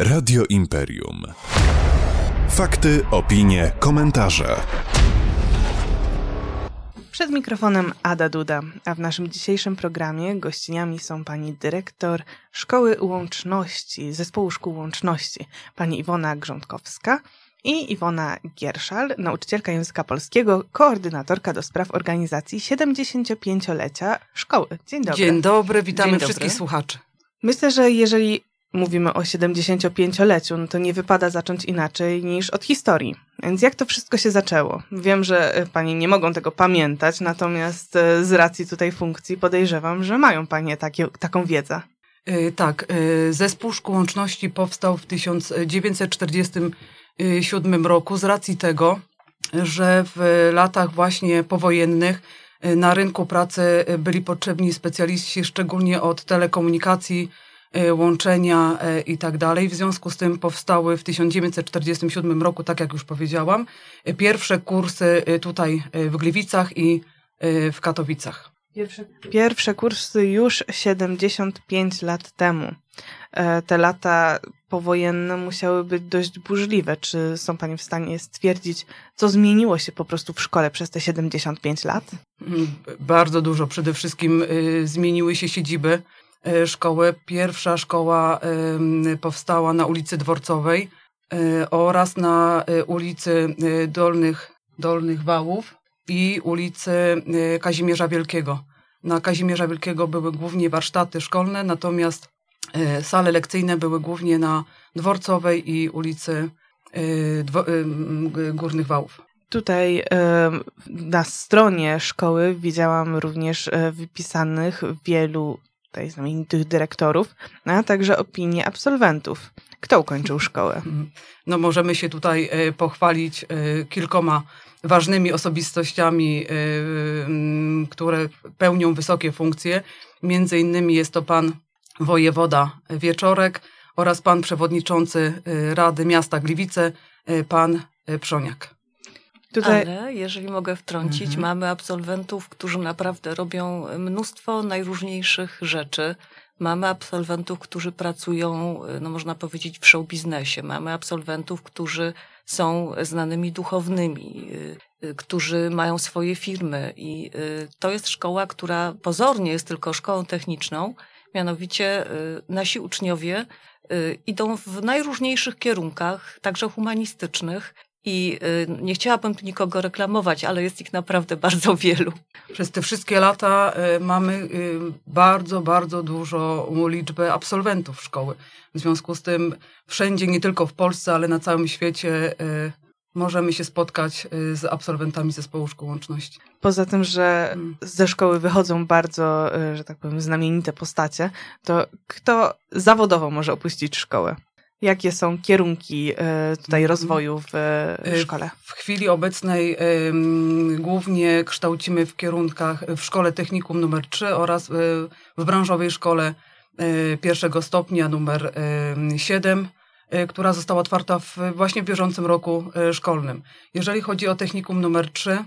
Radio Imperium. Fakty, opinie, komentarze. Przed mikrofonem Ada Duda, a w naszym dzisiejszym programie gościniami są pani dyrektor Szkoły Łączności, Zespołu Szkół Łączności, pani Iwona Grządkowska i Iwona Gierszal, nauczycielka języka polskiego, koordynatorka do spraw organizacji 75-lecia szkoły. Dzień dobry. Dzień dobry, witamy Dzień dobry. wszystkich słuchaczy. Myślę, że jeżeli mówimy o 75-leciu, no to nie wypada zacząć inaczej niż od historii. Więc jak to wszystko się zaczęło? Wiem, że e, panie nie mogą tego pamiętać, natomiast e, z racji tutaj funkcji podejrzewam, że mają panie takie, taką wiedzę. Y, Tak, Zespół Szkół Łączności powstał w 1947 roku z racji tego, że w latach właśnie powojennych na rynku pracy byli potrzebni specjaliści, szczególnie od telekomunikacji, łączenia y, i tak dalej. W związku z tym powstały w 1947 roku, tak jak już powiedziałam, y, pierwsze kursy tutaj w Gliwicach i w Katowicach. Pierwsze, pierwsze kursy już 75 lat temu. E, Te lata powojenne musiały być dość burzliwe. Czy są Panie w stanie stwierdzić, co zmieniło się po prostu w szkole przez te 75 lat? Mm, Bardzo dużo. Przede wszystkim y, zmieniły się siedziby y, szkoły. Pierwsza szkoła powstała na ulicy Dworcowej y, oraz na y, ulicy Dolnych, Dolnych Wałów i ulicy Kazimierza Wielkiego. Na Kazimierza Wielkiego były głównie warsztaty szkolne, natomiast sale lekcyjne były głównie na Dworcowej i ulicy Górnych Wałów. Tutaj na stronie szkoły widziałam również e, wypisanych wielu tutaj znamienitych dyrektorów, a także opinie absolwentów. Kto ukończył szkołę? No możemy się tutaj e, pochwalić e, kilkoma ważnymi osobistościami, e, które pełnią wysokie funkcje. Między innymi jest to pan wojewoda Wieczorek oraz pan przewodniczący Rady Miasta Gliwice, pan Przoniak. Tutaj Ale jeżeli mogę wtrącić, Mhm. mamy absolwentów, którzy naprawdę robią mnóstwo najróżniejszych rzeczy. Mamy absolwentów, którzy pracują, no można powiedzieć, w show biznesie. Mamy absolwentów, którzy są znanymi duchownymi, y, y, którzy mają swoje firmy. I y, to jest szkoła, która pozornie jest tylko szkołą techniczną. Mianowicie nasi uczniowie idą w najróżniejszych kierunkach, także humanistycznych. I y, nie chciałabym tu nikogo reklamować, ale jest ich naprawdę bardzo wielu. Przez te wszystkie lata e, mamy e, bardzo, bardzo dużą liczbę absolwentów szkoły. W związku z tym wszędzie, nie tylko w Polsce, ale na całym świecie możemy się spotkać z absolwentami zespołu szkół łączności. poza tym, że Mm. ze szkoły wychodzą bardzo, że tak powiem, znamienite postacie, to kto zawodowo może opuścić szkołę? Jakie są kierunki e, tutaj Mhm. rozwoju w e, szkole? W chwili obecnej głównie kształcimy w kierunkach w szkole technikum numer 3 oraz e, w branżowej szkole pierwszego stopnia numer 7, która została otwarta w, właśnie w bieżącym roku szkolnym. Jeżeli chodzi o technikum numer 3,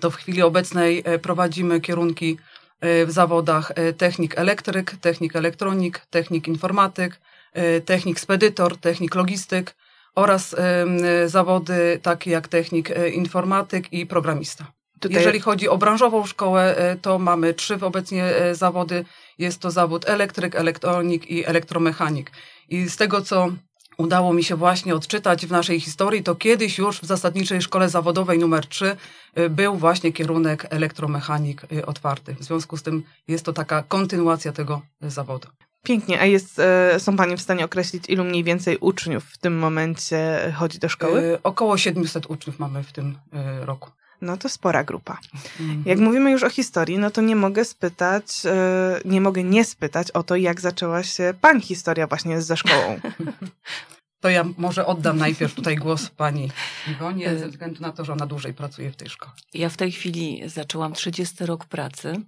to w chwili obecnej prowadzimy kierunki w zawodach technik elektryk, technik elektronik, technik informatyk, technik spedytor, technik logistyk, oraz em, zawody takie jak technik informatyk i programista. Tutaj Jeżeli chodzi o branżową szkołę, to mamy trzy obecnie zawody. Jest to zawód elektryk, elektronik i elektromechanik. I z tego, co udało mi się właśnie odczytać w naszej historii, to kiedyś już w zasadniczej szkole zawodowej numer 3 e, był właśnie kierunek elektromechanik otwarty. W związku z tym jest to taka kontynuacja tego zawodu. Pięknie. A jest, e, są Panie w stanie określić, ilu mniej więcej uczniów w tym momencie chodzi do szkoły? E, Około 700 uczniów mamy w tym e, roku. No to spora grupa. Mhm. Jak mówimy już o historii, no to nie mogę spytać, e, nie mogę nie spytać o to, jak zaczęła się Pani historia właśnie ze szkołą. To ja może oddam najpierw tutaj głos pani Iwonie, E. ze względu na to, że ona dłużej pracuje w tej szkole. Ja w tej chwili zaczęłam 30 rok pracy,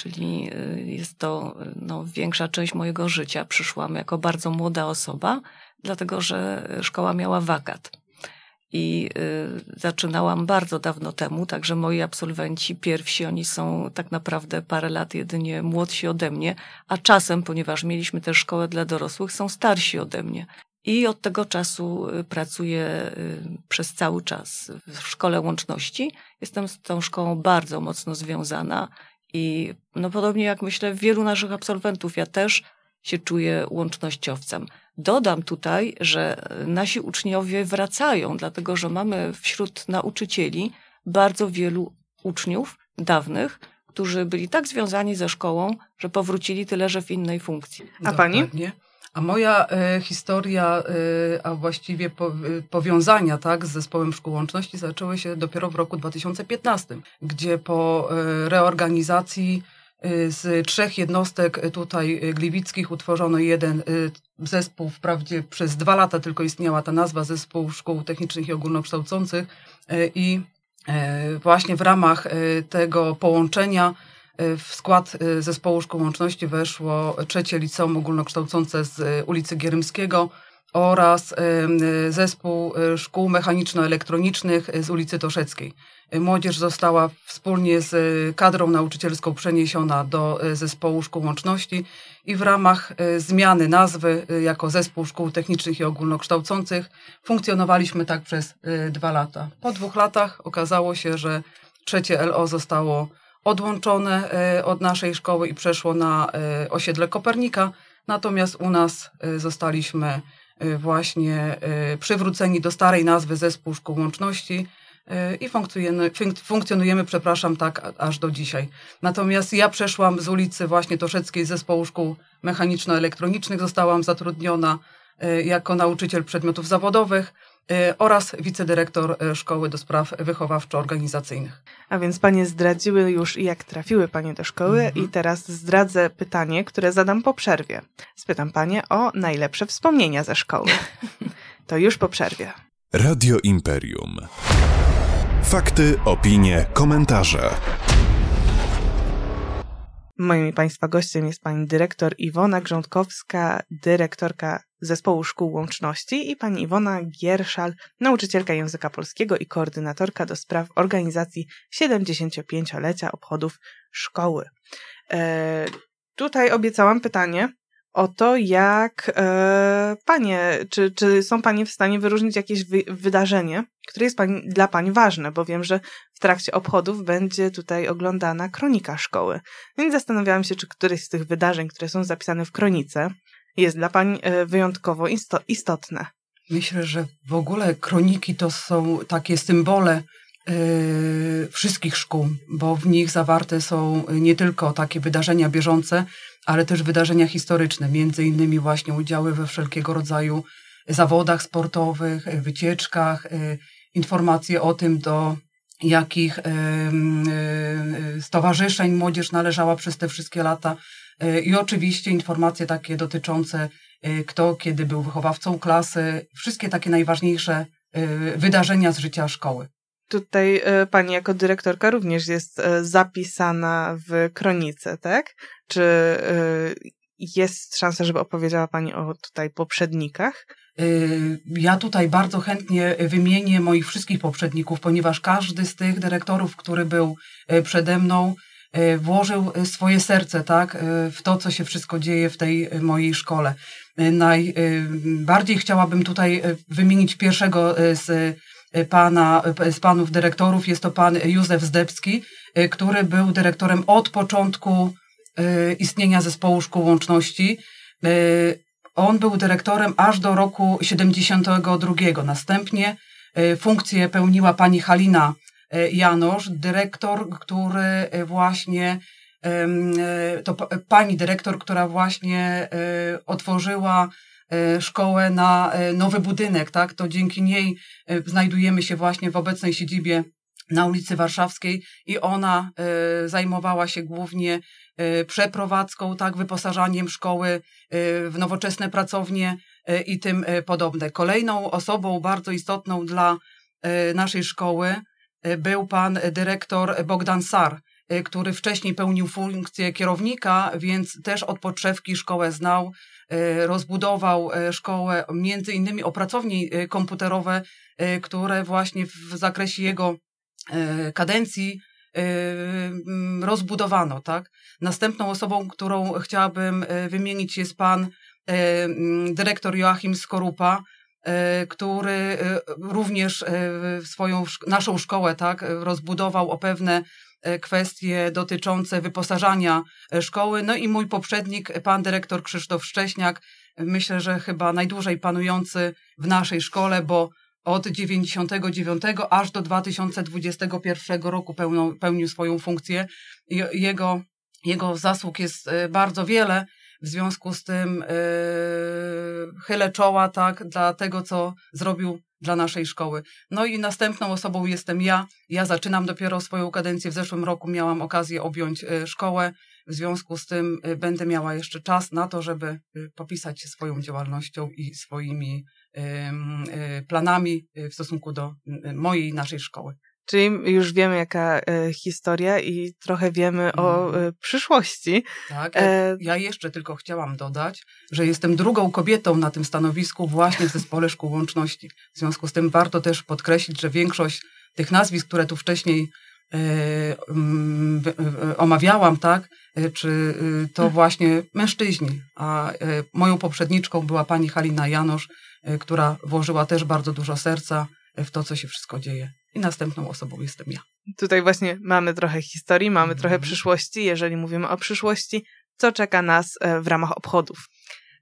czyli y, jest to y, no, większa część mojego życia. Przyszłam jako bardzo młoda osoba, dlatego że szkoła miała wakat. I y, zaczynałam bardzo dawno temu, także moi absolwenci pierwsi, oni są tak naprawdę parę lat jedynie młodsi ode mnie, a czasem, ponieważ mieliśmy też szkołę dla dorosłych, są starsi ode mnie. I od tego czasu pracuję przez cały czas w Szkole Łączności. Jestem z tą szkołą bardzo mocno związana i no podobnie jak myślę wielu naszych absolwentów, ja też się czuję łącznościowcem. Dodam tutaj, że nasi uczniowie wracają, dlatego że mamy wśród nauczycieli bardzo wielu uczniów dawnych, którzy byli tak związani ze szkołą, że powrócili tyle, że w innej funkcji. A pani? Dokładnie. A moja e, historia, e, a właściwie po, e, powiązania tak, z zespołem szkół łączności zaczęły się dopiero w roku 2015, gdzie po reorganizacji z trzech jednostek tutaj gliwickich utworzono jeden zespół. Wprawdzie przez dwa lata tylko istniała ta nazwa Zespół Szkół Technicznych i Ogólnokształcących i właśnie w ramach tego połączenia w skład e, zespołu szkół łączności weszło trzecie liceum ogólnokształcące z e, ulicy Gierymskiego oraz e, zespół szkół mechaniczno-elektronicznych z ulicy Toszeckiej. Młodzież została wspólnie z kadrą nauczycielską przeniesiona do zespołu szkół łączności i w ramach zmiany nazwy jako zespół szkół technicznych i ogólnokształcących funkcjonowaliśmy tak przez dwa lata. Po dwóch latach okazało się, że trzecie LO zostało odłączone e, od naszej szkoły i przeszło na e, osiedle Kopernika, natomiast u nas e, zostaliśmy właśnie przywróceni do starej nazwy Zespół Szkół Łączności i funkcjonujemy, funk- funkcjonujemy, przepraszam, tak aż do dzisiaj. Natomiast ja przeszłam z ulicy właśnie Toszeckiej Zespołu Szkół Mechaniczno-Elektronicznych, zostałam zatrudniona jako nauczyciel przedmiotów zawodowych oraz wicedyrektor e, Szkoły do Spraw Wychowawczo-Organizacyjnych. A więc panie zdradziły już, jak trafiły panie do szkoły, Mhm. i teraz zdradzę pytanie, które zadam po przerwie. Spytam panie o najlepsze wspomnienia ze szkoły. To już po przerwie. Radio Imperium. Fakty, opinie, komentarze. Moim Państwa gościem jest pani dyrektor Iwona Grządkowska, dyrektorka Zespołu Szkół Łączności i pani Iwona Gierszal, nauczycielka języka polskiego i koordynatorka do spraw organizacji 75-lecia obchodów szkoły. E, tutaj obiecałam pytanie o to, jak e, panie, czy, czy są panie w stanie wyróżnić jakieś wy, wydarzenie, które jest pani, dla pań ważne, bo wiem, że w trakcie obchodów będzie tutaj oglądana kronika szkoły. Więc zastanawiałam się, czy któreś z tych wydarzeń, które są zapisane w kronice, jest dla pań e, wyjątkowo isto- istotne. Myślę, że w ogóle kroniki to są takie symbole wszystkich szkół, bo w nich zawarte są nie tylko takie wydarzenia bieżące, ale też wydarzenia historyczne, między innymi właśnie udziały we wszelkiego rodzaju zawodach sportowych, y, wycieczkach, y, informacje o tym, do jakich stowarzyszeń młodzież należała przez te wszystkie lata i oczywiście informacje takie dotyczące kto kiedy był wychowawcą klasy, wszystkie takie najważniejsze wydarzenia z życia szkoły. Tutaj e, pani jako dyrektorka również jest e, zapisana w kronice, tak? Czy e, jest szansa, żeby opowiedziała pani o tutaj poprzednikach? Ja tutaj bardzo chętnie wymienię moich wszystkich poprzedników, ponieważ każdy z tych dyrektorów, który był przede mną, włożył swoje serce tak, w to, co się wszystko dzieje w tej mojej szkole. Najbardziej chciałabym tutaj wymienić pierwszego z pana, y, z panów dyrektorów. Jest to pan Józef Zdebski, y, który był dyrektorem od początku y, istnienia zespołu szkół łączności. Y, on był dyrektorem aż do roku 72. Następnie y, funkcję pełniła pani Halina y, Janosz, dyrektor, który y, właśnie y, to pa- pani dyrektor, która właśnie y, otworzyła y, szkołę na y, nowy budynek, tak? To dzięki niej y, znajdujemy się właśnie w obecnej siedzibie na ulicy Warszawskiej i ona zajmowała się głównie przeprowadzką, tak, wyposażaniem szkoły w nowoczesne pracownie i tym podobne. Kolejną osobą bardzo istotną dla naszej szkoły był pan dyrektor Bogdan Sar, który wcześniej pełnił funkcję kierownika, więc też od podszewki szkołę znał, y, rozbudował y, szkołę między innymi o pracownie y, komputerowe, y, które właśnie w zakresie jego y, kadencji y, mm, rozbudowano, tak? Następną osobą, którą chciałabym y, wymienić jest pan dyrektor Joachim Skorupa, który również swoją, naszą szkołę tak, rozbudował o pewne kwestie dotyczące wyposażania szkoły. No i mój poprzednik, pan dyrektor Krzysztof Szcześniak, myślę, że chyba najdłużej panujący w naszej szkole, bo od 99 aż do 2021 roku pełnił, pełnił swoją funkcję. Jego, jego zasług jest e, bardzo wiele. W związku z tym yy, chylę czoła tak, dla tego, co zrobił dla naszej szkoły. No i następną osobą jestem ja. Ja zaczynam dopiero swoją kadencję. W zeszłym roku miałam okazję objąć szkołę. W związku z tym będę miała jeszcze czas na to, żeby popisać się swoją działalnością i swoimi planami w stosunku do mojej, naszej szkoły. Czyli już wiemy, jaka e, historia i trochę wiemy o mhm. e, przyszłości. Tak, e... ja jeszcze tylko chciałam dodać, że jestem drugą kobietą na tym stanowisku właśnie w Zespole Szkół Łączności. W związku z tym warto też podkreślić, że większość tych nazwisk, które tu wcześniej e, mm, e, omawiałam, tak, czy to mhm. właśnie mężczyźni, a moją poprzedniczką była pani Halina Janosz, Y, która włożyła też bardzo dużo serca w to, co się wszystko dzieje. I następną osobą jestem ja. Tutaj właśnie mamy trochę historii, mamy trochę mhm. przyszłości. Jeżeli mówimy o przyszłości, co czeka nas e, w ramach obchodów?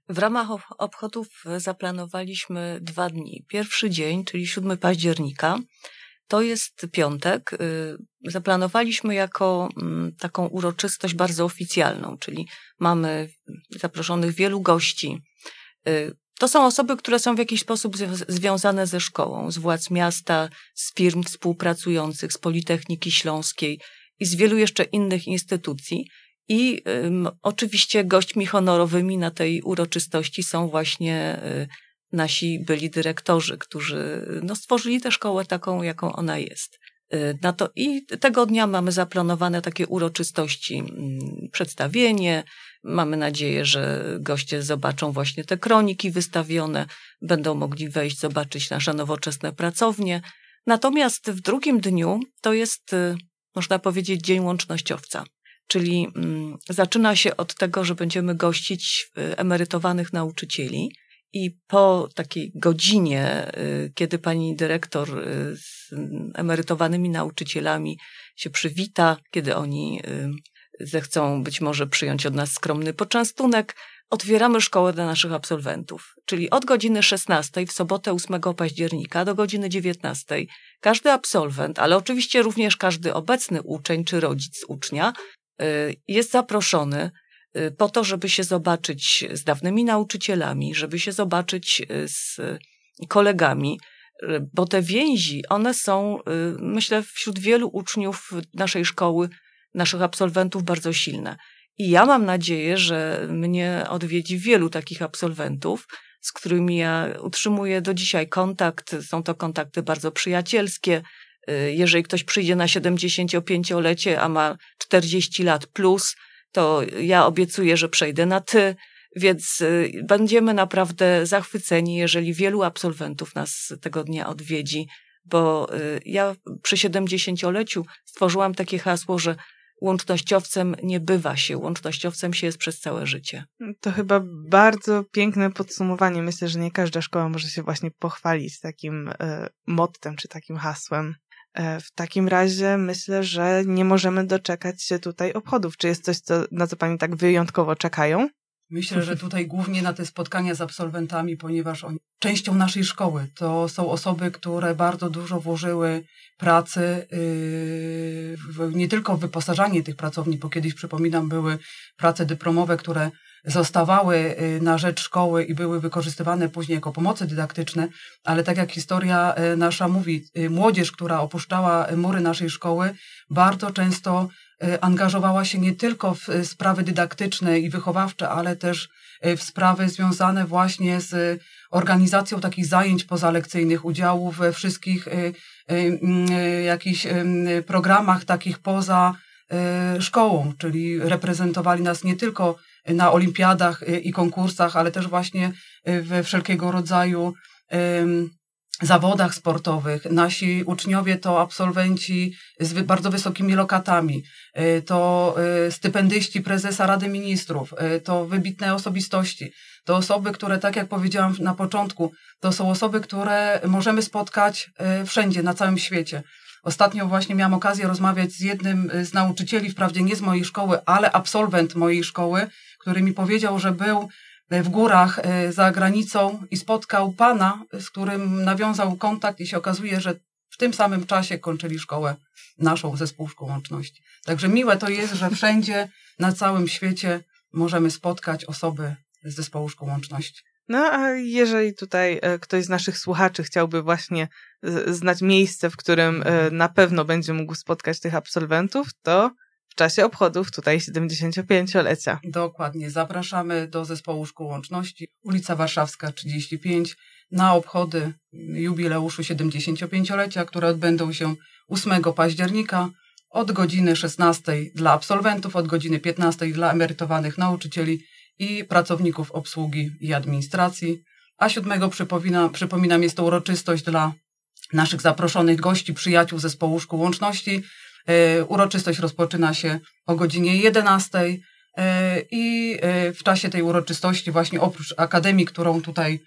W ramach obchodów zaplanowaliśmy dwa dni. Pierwszy dzień, czyli 7 października, to jest piątek. Y, zaplanowaliśmy jako mm, taką uroczystość bardzo oficjalną, czyli mamy zaproszonych wielu gości, to są osoby, które są w jakiś sposób związane ze szkołą, z władz miasta, z firm współpracujących, z Politechniki Śląskiej i z wielu jeszcze innych instytucji. I um, oczywiście gośćmi honorowymi na tej uroczystości są właśnie y, nasi byli dyrektorzy, którzy no, stworzyli tę szkołę taką, jaką ona jest. Y, na to, I tego dnia mamy zaplanowane takie uroczystości, mm, przedstawienie. Mamy nadzieję, że goście zobaczą właśnie te kroniki wystawione, będą mogli wejść, zobaczyć nasze nowoczesne pracownie. Natomiast w drugim dniu to jest, y, można powiedzieć, Dzień Łącznościowca. Czyli mm, zaczyna się od tego, że będziemy gościć y, emerytowanych nauczycieli i po takiej godzinie, y, kiedy pani dyrektor y, z emerytowanymi nauczycielami się przywita, kiedy oni y, zechcą być może przyjąć od nas skromny poczęstunek, otwieramy szkołę dla naszych absolwentów. Czyli od godziny 16 w sobotę 8 października do godziny 19 każdy absolwent, ale oczywiście również każdy obecny uczeń czy rodzic ucznia jest zaproszony po to, żeby się zobaczyć z dawnymi nauczycielami, żeby się zobaczyć y, z kolegami, y, bo te więzi, one są, myślę, wśród wielu uczniów naszej szkoły, naszych absolwentów bardzo silne. I ja mam nadzieję, że mnie odwiedzi wielu takich absolwentów, z którymi ja utrzymuję do dzisiaj kontakt. Są to kontakty bardzo przyjacielskie. Jeżeli ktoś przyjdzie na 75-lecie, a ma 40 lat plus, to ja obiecuję, że przejdę na ty, więc y, będziemy naprawdę zachwyceni, jeżeli wielu absolwentów nas tego dnia odwiedzi, bo y, ja przy 70-leciu stworzyłam takie hasło, że łącznościowcem nie bywa się, łącznościowcem się jest przez całe życie. To chyba bardzo piękne podsumowanie. Myślę, że nie każda szkoła może się właśnie pochwalić takim y, mottem czy takim hasłem. E, w takim razie myślę, że nie możemy doczekać się tutaj obchodów. Czy jest coś, co, na co Pani tak wyjątkowo czekają? Myślę, że tutaj głównie na te spotkania z absolwentami, ponieważ oni częścią naszej szkoły to są osoby, które bardzo dużo włożyły pracy, yy, nie tylko w wyposażanie tych pracowni, bo kiedyś przypominam, były prace dyplomowe, które zostawały y, na rzecz szkoły i były wykorzystywane później jako pomocy dydaktyczne, ale tak jak historia y, nasza mówi, y, młodzież, która opuszczała mury naszej szkoły, bardzo często angażowała się nie tylko w sprawy dydaktyczne i wychowawcze, ale też w sprawy związane właśnie z organizacją takich zajęć pozalekcyjnych, udziału we wszystkich jakichś programach takich poza szkołą, czyli reprezentowali nas nie tylko na olimpiadach y, i konkursach, ale też właśnie y, we wszelkiego rodzaju zawodach sportowych. Nasi uczniowie to absolwenci z bardzo wysokimi lokatami, y, to stypendyści prezesa Rady Ministrów, to wybitne osobistości. to osoby, które, tak jak powiedziałam na początku, to są osoby, które możemy spotkać wszędzie, na całym świecie. Ostatnio właśnie miałam okazję rozmawiać z jednym z nauczycieli, wprawdzie nie z mojej szkoły, ale absolwent mojej szkoły, który mi powiedział, że był w górach za granicą i spotkał pana, z którym nawiązał kontakt i się okazuje, że w tym samym czasie kończyli szkołę naszą zespół szkół łączności. Także miłe to jest, że wszędzie na całym świecie możemy spotkać osoby z zespołu szkół łączności. No a jeżeli tutaj e, ktoś z naszych słuchaczy chciałby właśnie znać miejsce, w którym e, na pewno będzie mógł spotkać tych absolwentów, to czasie obchodów tutaj 75-lecia. Dokładnie. Zapraszamy do zespołu szkół łączności, ulica Warszawska 35 na obchody jubileuszu 75-lecia, które odbędą się 8 października od godziny 16 dla absolwentów, od godziny 15 dla emerytowanych nauczycieli i pracowników obsługi i administracji. A 7 przypomina, przypominam, jest to uroczystość dla naszych zaproszonych gości, przyjaciół zespołu szkół łączności. E, uroczystość rozpoczyna się o godzinie 11 e, i e, w czasie tej uroczystości właśnie oprócz akademii, którą tutaj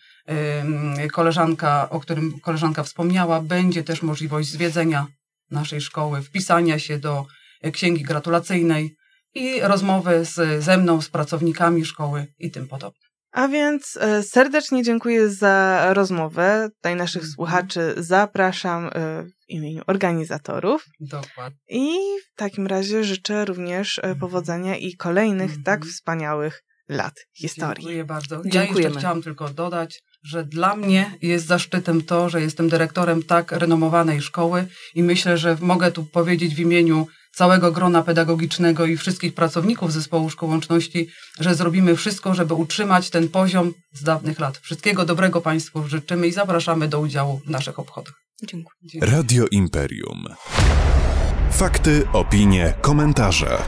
koleżanka, o którym koleżanka wspomniała, będzie też możliwość zwiedzenia naszej szkoły, wpisania się do księgi gratulacyjnej i rozmowy z, ze mną, z pracownikami szkoły i tym podobne. A więc e, serdecznie dziękuję za rozmowę. Tutaj naszych mhm. słuchaczy zapraszam e, w imieniu organizatorów. Dokładnie. I w takim razie życzę również e, mhm. powodzenia i kolejnych tak mhm. wspaniałych lat historii. Dziękuję bardzo. Ja jeszcze chciałam tylko dodać, że dla mnie jest zaszczytem to, że jestem dyrektorem tak renomowanej szkoły i myślę, że mogę tu powiedzieć w imieniu całego grona pedagogicznego i wszystkich pracowników zespołu szkół łączności, że zrobimy wszystko, żeby utrzymać ten poziom z dawnych lat. Wszystkiego dobrego Państwu życzymy i zapraszamy do udziału w naszych obchodach. Dziękuję. Dziękuję. Radio Imperium. Fakty, opinie, komentarze.